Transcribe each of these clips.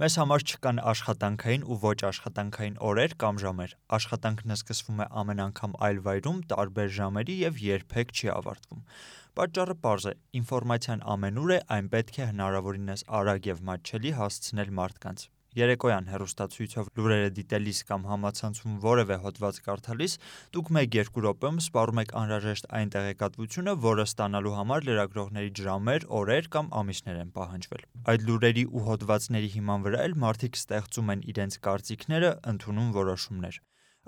Մեզ համար չկան աշխատանքային ու ոչ աշխատանքային օրեր կամ ժամեր։ Աշխատանքն սկսվում է ամեն անգամ այլ վայրում, տարբեր ժամերի եւ երբեք չի ավարտվում։ Պատճառը պարզ է՝ ինֆորմացիան ամենուր է, այն պետք է հնարավորինս արագ եւ մատչելի հասցնել մարդկանց։ Երեկոյան հերոստացույցով լուրերը դիտելիս կամ համացանցում որևէ հոդված կարդալիս դուք 1-2 րոպեում սպառում եք անհրաժեշտ այն տեղեկատվությունը, որը ստանալու համար լրագրողների ժամեր, օրեր կամ ամիսներ են պահանջվել։ Այդ լուրերի ու հոդվածների հիման վրա էլ մարդիկ ստեղծում են իրենց կարծիքները, ընդունում որոշումներ։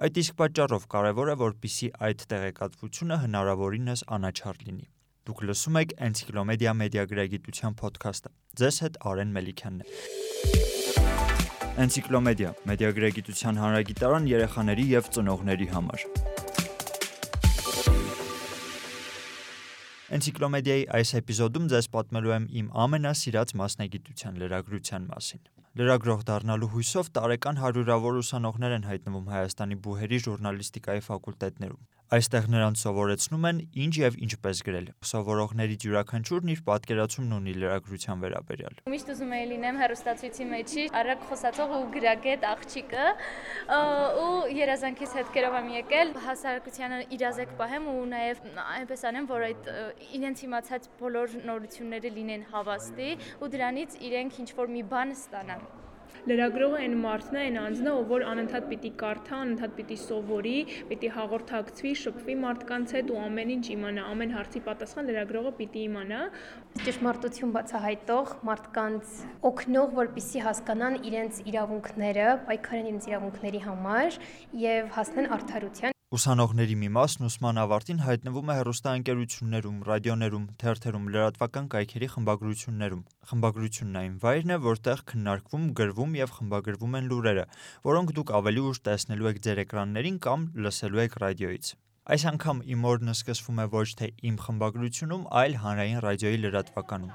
Այդ իսկ պատճառով կարևոր է, որպիսի այդ տեղեկատվությունը հնարավորինս անաչառ լինի։ Դուք լսում եք Encyclopedia Media գրագիտության ոդքասթը։ Ձեզ հետ Արեն Մելիքյանն է։ Էնցիկլոմեդիա՝ մեդիագրագիտության հանրագիտարան երեխաների եւ ծնողների համար։ Էնցիկլոմեդիայի այս էպիզոդում ձեզ պատմելու եմ իմ ամենասիրած մասնագիտության լրագրության մասին։ Լրագրող դառնալու հույսով տարեկան հարյուրավոր ուսանողներ են հայտնվում Հայաստանի բուհերի ժուրնալիստիկայի ֆակուլտետներում։ Այստեղ նրանց սովորեցնում են ինչ եւ ինչպես գրել։ Սովորողներից յուրաքանչյուրն իր պատկերացումն ունի լրագրության վերաբերյալ։ Միշտ ուզում էի լինեմ հերոստացույցի մեջի արագ խոսացող ու գրագետ աղջիկը ու երազանքից հետքերով եմ եկել հասարակությանը իրազեկ պահեմ ու նաեւ այնպես անեմ, որ այդ իրենց իմացած բոլոր նորությունները լինեն հավաստի ու դրանից իրենք ինչ որ մի բան ստանան։ Լրագրողը այն մարդն է, այն անձնը, ով որ անընդհատ պիտի կարդա, անընդհատ պիտի սովորի, պիտի հաղորդակցվի, շփվի մարդկանց հետ ու ամեն ինչ իմանա, ամեն հարցի պատասխան լրագրողը պիտի իմանա։ Ճշմարտություն բացահայտող մարդկանց օգնող, որպիսի հասկանան իրենց իրավունքները, պայքարեն իրենց իրավունքների համար եւ հասնեն արդարության Ուսանողների մի մասն ուսման ավարտին հայտնվում է հեռուստաընկերություններում, ռադիոներում, թերթերում, լրատվական կայքերի խմբագրություններում։ Խմբագրությունն այն վայրն է, որտեղ քննարկվում, գրվում եւ խմբագրվում են լուրերը, որոնք դուք ավելի ուշ տեսնելու եք ձեր էկրաններին կամ լսելու եք ռադիոյից։ Այս անգամ իմ օրն սկսվում է ոչ թե իմ խմբագրությունում, այլ հանրային ռադիոյի լրատվականում։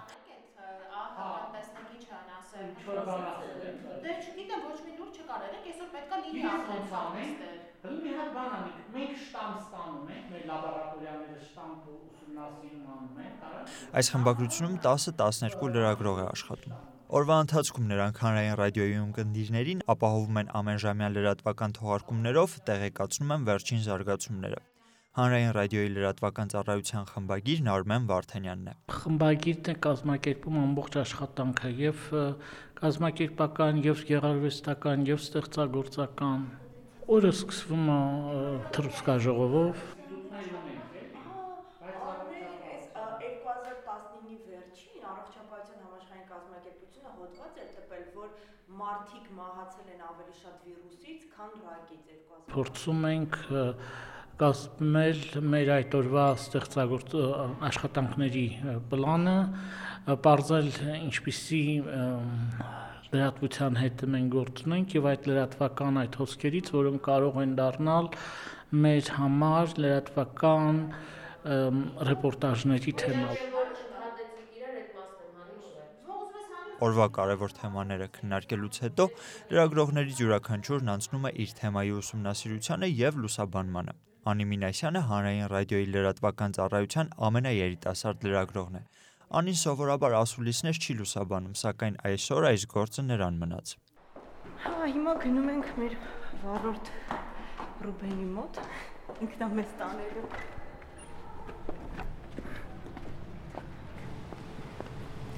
Դե չգիտեմ, ոչ մի լուր չկար, երեք այսօր պետքա լինի արդեն Հələ մի հատ բան անենք, մենք շտամп ստանում ենք, մեր լաբորատորիաները շտամպ ուսումնասիրում անում են, կարա։ Այս խմբագրությունում 10-12 լրագրող է աշխատում։ Օրվա ընթացքում նրանք հանրային ռադիոյի ունկնդիրներին ապահովում են ամենժամյա լրատվական թողարկումներով, տեղեկացնում են վերջին զարգացումները։ Հանրային ռադիոյի լրատվական ծառայության խմբագիրն Արմեն Վարդանյանն է։ Խմբագիրն է կազմակերպում ամբողջ աշխատանքը եւ կազմակերպական, եւ գեղարվեստական, եւ ստեղծագործական Օրը սկսվում է թրուսկաժողովով, 2019-ի վերջին առողջապահության համաշխարհային կազմակերպությունը հոդված էր տպել, որ մարդիկ մահացել են ավելի շատ վիրուսից, քան ռակից 2000։ Փորձում ենք կազմել մեր այդ օրվա ստեղծագործ աշխատանքների պլանը, բարձել ինչպիսի լրատվության հետ մենք գործունենք եւ այդ լրատվական այդ հոսքերից, որոնք կարող են դառնալ մեր համար լրատվական ռեպորտաժների թեմա։ Օրվա կարևոր թեմաները քննարկելուց հետո լրագրողներից յուրաքանչյուրն անցնում է իր թեմայի ուսումնասիրությանը եւ լուսաբանմանը։ Անի Մինասյանը հանրային ռադիոյի լրատվական ծառայության ամենաերիտասարդ լրագրողն է։ Անին սովորաբար ասուլիսներ չի լուսաբանում, սակայն այսօր այս գործը նրան մնաց։ Հա, հիմա գնում ենք մեր վառորդ Ռուբենի մոտ, ինքն է մեզ տանելու։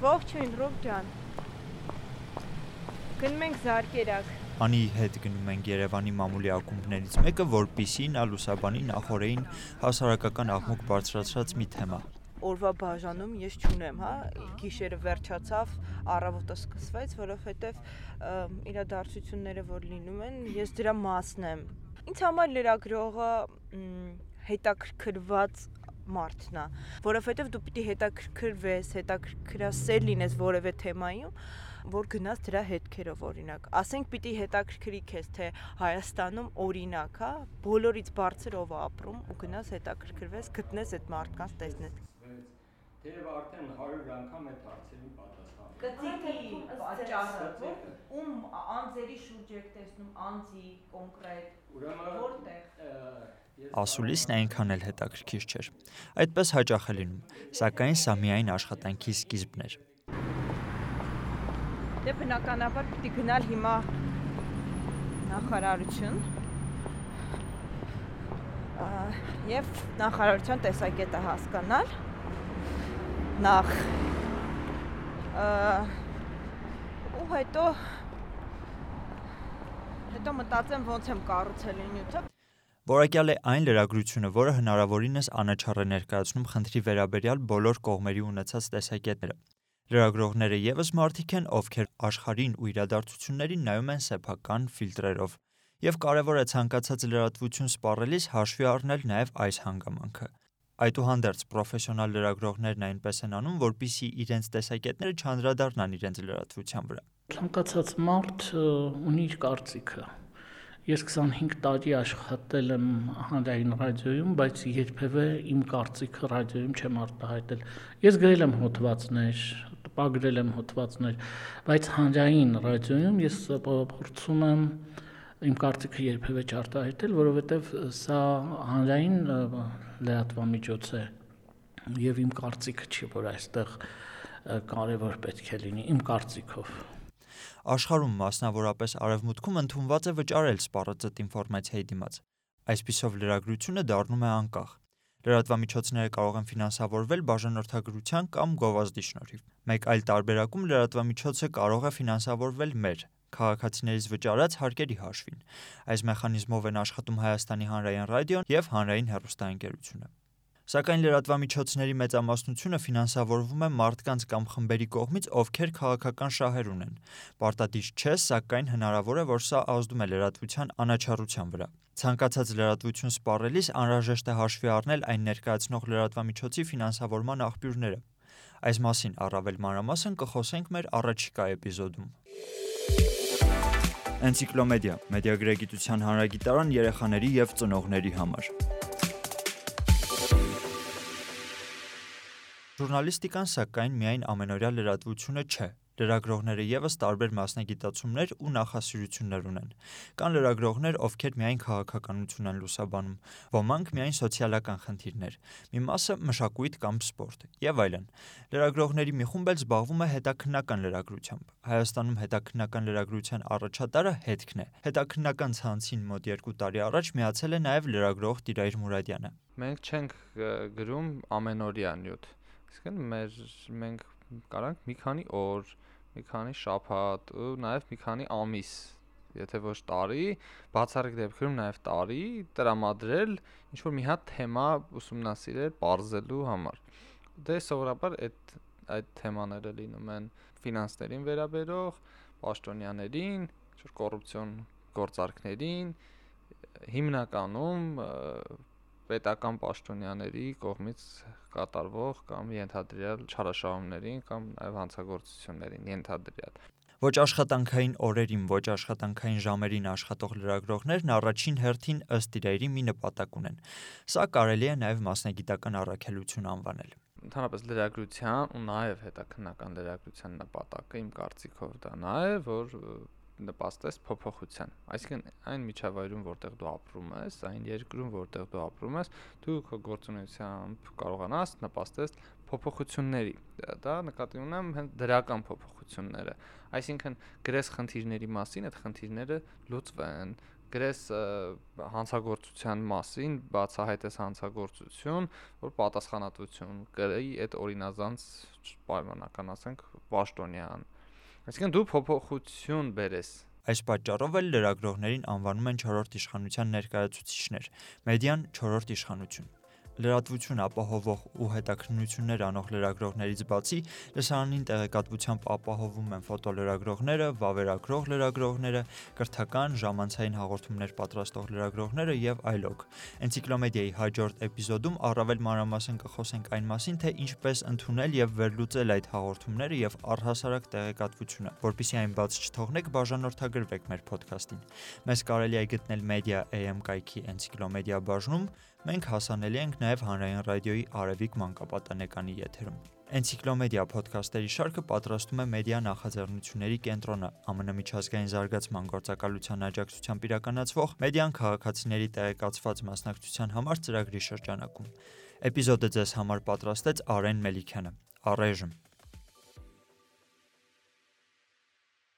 Ողջույն, Ռուբ ջան։ Գնում ենք Զարգերակ։ Անի հետ գնում ենք Երևանի մամուլի ակումբներից մեկը, որպիսի նա լուսաբանի նախորեին հասարակական աղմուկ բարձրացրած մի թեմա օրվա բաժանում ես ճունեմ, հա, գիշերը վերջացավ, առավոտը սկսվեց, որովհետև իրադարձությունները որ լինում են, ես դրա մասն եմ։ Ինձ համար լրագրողը հետաքրքրված մարդն է, որովհետև դու պիտի հետաքրքրվես, հետաքրքրասեր լինես որևէ թեմայում, որ գնաս դրա հետքերով օրինակ։ Ասենք պիտի հետաքրքրի քեզ թե Հայաստանում օրինակ, հա, բոլորից բարձր ով է ապրում ու գնաս հետաքրքրվես, գտնես այդ մարդկանց, տեսնես թեև արդեն 100 անգամ այդ հարցերին պատասխան։ Գծիկի պատճառը ում անձերի շուրջ եք տեսնում անձի կոնկրետ որտեղ Ասուլիսն այնքան էլ հետաքրքիր չէր։ Այդպես հաճախ է լինում, սակայն սա միայն աշխատանքի սկիզբն էր։ Դե բնականաբար պիտի գնալ հիմա նախարարություն եւ նախարարության տեսակետը հասկանալ նախ ու հետո հետո մտածեմ ոնց եմ կառուցել նյութը Որակյալ է այն լրագրությունը, որը հնարավորինս անաչառ է ներկայացնում խնդրի վերաբերյալ բոլոր կողմերի ունեցած տեսակետները։ Լրագրողները եւս մարդիկ են, ովքեր աշխարհին ու իրադարձություններին նայում են սեփական ֆիլտրերով։ Եվ կարևոր է ցանկացած լրատվություն սպառելիս հաշվի առնել նաև այս հանգամանքը։ Այդուհանդերձ պրոֆեսիոնալ լրագրողներն այնպես են անում, որpիսի իրենց տեսակետները չանդրադառնան իրենց լրատվության վրա։ Ցանկացած մարդ ունի իր կարծիքը Ես 25 տարի աշխատել եմ հանրային ռադիոյում, բայց երբևէ իմ կարծիքը ռադիոյում չեմ արտահայտել։ Ես գրել եմ հոդվածներ, տպագրել եմ հոդվածներ, բայց հանրային ռադիոյում ես փորձում եմ իմ կարծիքը երբևէ չարտահայտել, որովհետև սա հանրային լրատվամիջոց է եւ իմ կարծիքը չի, որ այստեղ կարևոր պետք է լինի իմ կարծիքով Աշխարհում մասնավորապես արևմուտքում ընդունված է վճարել սպառածտ ինֆորմացիայի դիմաց։ Այսպիսով լրագրությունը դառնում է անկախ։ Լրատվամիջոցները կարող են ֆինանսավորվել բաժանորդագրության կամ գովազդի շնորհիվ։ Մեկ այլ տարբերակում լրատվամիջոցը կարող է ֆինանսավորվել մեր քաղաքացիներից վճարած հարկերի հաշվին։ Այս մեխանիզմով են աշխատում Հայաստանի հանրային ռադիոն եւ հանրային հեռուստաընկերությունը։ Սակայն լրատվամիջոցների մեծամասնությունը ֆինանսավորվում է մարդկանց կամ խմբերի կողմից, ովքեր քաղաքական շահեր ունեն։ Պարտադիր չէ, սակայն հնարավոր է, որ սա ազդում է լրատվության անաչառության վրա։ Ցանկացած լրատվություն սպառելիս անհրաժեշտ է հաշվի առնել այն ներկայացնող լրատվամիջոցի ֆինանսավորման աղբյուրները։ Այս մասին առավել մանրամասն կխոսենք մեր առաջիկա էպիզոդում։ Էնցիկլոմեդիա՝ մեդիագրագիտության հանրագիտարան երեխաների եւ ծնողների համար։ Ժուրնալիստիկան սակայն միայն ամենօրյա լրատվությունը չէ։ Լրագրողները եւս տարբեր մասնագիտացումներ ու նախասիրություններ ունեն։ Կան լրագրողներ, ովքեր միայն քաղաքականություն են լուսաբանում, ոմանք միայն սոցիալական խնդիրներ, մի մասը մշակույթ կամ սպորտ եւ այլն։ Լրագրողների մի խումբ էլ զբաղվում է հետաքննական լրագրությամբ։ Հայաստանում հետաքննական լրագրության առաջատարը հետքն է։ Հետաքննական ցանցին մոտ 2 տարի առաջ միացել է նաեւ լրագրող Տիրայր Մուրադյանը։ Մենք չենք գրում ամենօրյա նյութ Իսկն մեր մենք կարանք մի քանի օր, մի քանի շաբաթ ու նաև մի քանի ամիս, եթե ոչ տարի, բացառիկ դեպքերում նաև տարի տրամադրել ինչ որ մի հատ թեմա ուսումնասիրել, ողջելու համար։ Դե սովորաբար այդ այդ թեմաները լինում են ֆինանսներին վերաբերող, պաշտոնյաներին, ինչ որ կոռուպցիոն գործարքներին, հիմնականում պետական պաշտոնյաների կողմից կատարվող կամ ենթադրյալ չարաշահումներին կամ նաև հանցագործություններին ենթադրյալ Ոչ աշխատանքային օրերին, ոչ աշխատանքային ժամերին աշխատող լրագրողներն առաջին հերթին ըստ իրերի մի նպատակ ունեն։ Սա կարելի է նաև մասնագիտական առաքելություն անվանել ընդհանրապես լրագրության ու նաև հետաքննական լրագրության նպատակը իմ կարծիքով դա նա է, որ նպաստես փոփոխության։ Այսինքն այն միջավայրում, որտեղ դու ապրում ես, այն երկրում, որտեղ դու ապրում ես, դու քո գործունեությամբ կարողանաս նպաստես փոփոխությունների։ Դա նկատի ունեմ հենց դրական փոփոխությունները։ Այսինքն գրես խնդիրների մասին, այդ խնդիրները լուծվեն, գրես հանցագործության մասին, բացահայտես հանցագործություն, որ պատասխանատվություն կրի այդ օրինազանց պայմանական, ասենք, պաշտոնյան Այսինքն դու փոփոխություն բերես Այս պատճառով էլ լրագրողներին անվանում են 4-րդ իշխանության ներկայացուցիչներ։ Մեդիան 4-րդ իշխանություն լրատվություն ապահովող ու հետաքննություններ անող լրագրողներից բացի լսարանին տեղեկատվությամբ ապահովում են ֆոտոլրագրողները, վավերագրող լրագրողները, կրթական, ժամանցային հաղորդումներ պատրաստող լրագրողները եւ այլոք։ Էնցիկլոմեդիայի հաջորդ էպիզոդում առավել մանրամասն կխոսենք այն մասին, թե ինչպես ընդունել եւ վերլուծել այդ հաղորդումները եւ առհասարակ տեղեկատվությունը, որpիսի այն բաց չթողնեք բաժանորդագրվեք մեր ոդքասթին։ Մեզ կարելի է գտնել Media AM կայքի Էնցիկլոմեդիա բաժնում Մենք հասանելի ենք նաև հանրային ռադիոյի Արևիկ մանկապատանեկանի եթերում։ Էնցիկլոմեդիա ոդքասթերի շարքը պատրաստում է մեդիա նախաձեռնությունների կենտրոնը ԱՄՆ միջազգային զարգացման գործակալության աջակցությամբ իրականացվող մեդիան քաղաքացիների տեղեկացված մասնակցության համար ծրագրի շրջանակում։ Էպիզոդը ձեզ համար պատրաստեց Արեն Մելիքյանը։ Առայժմ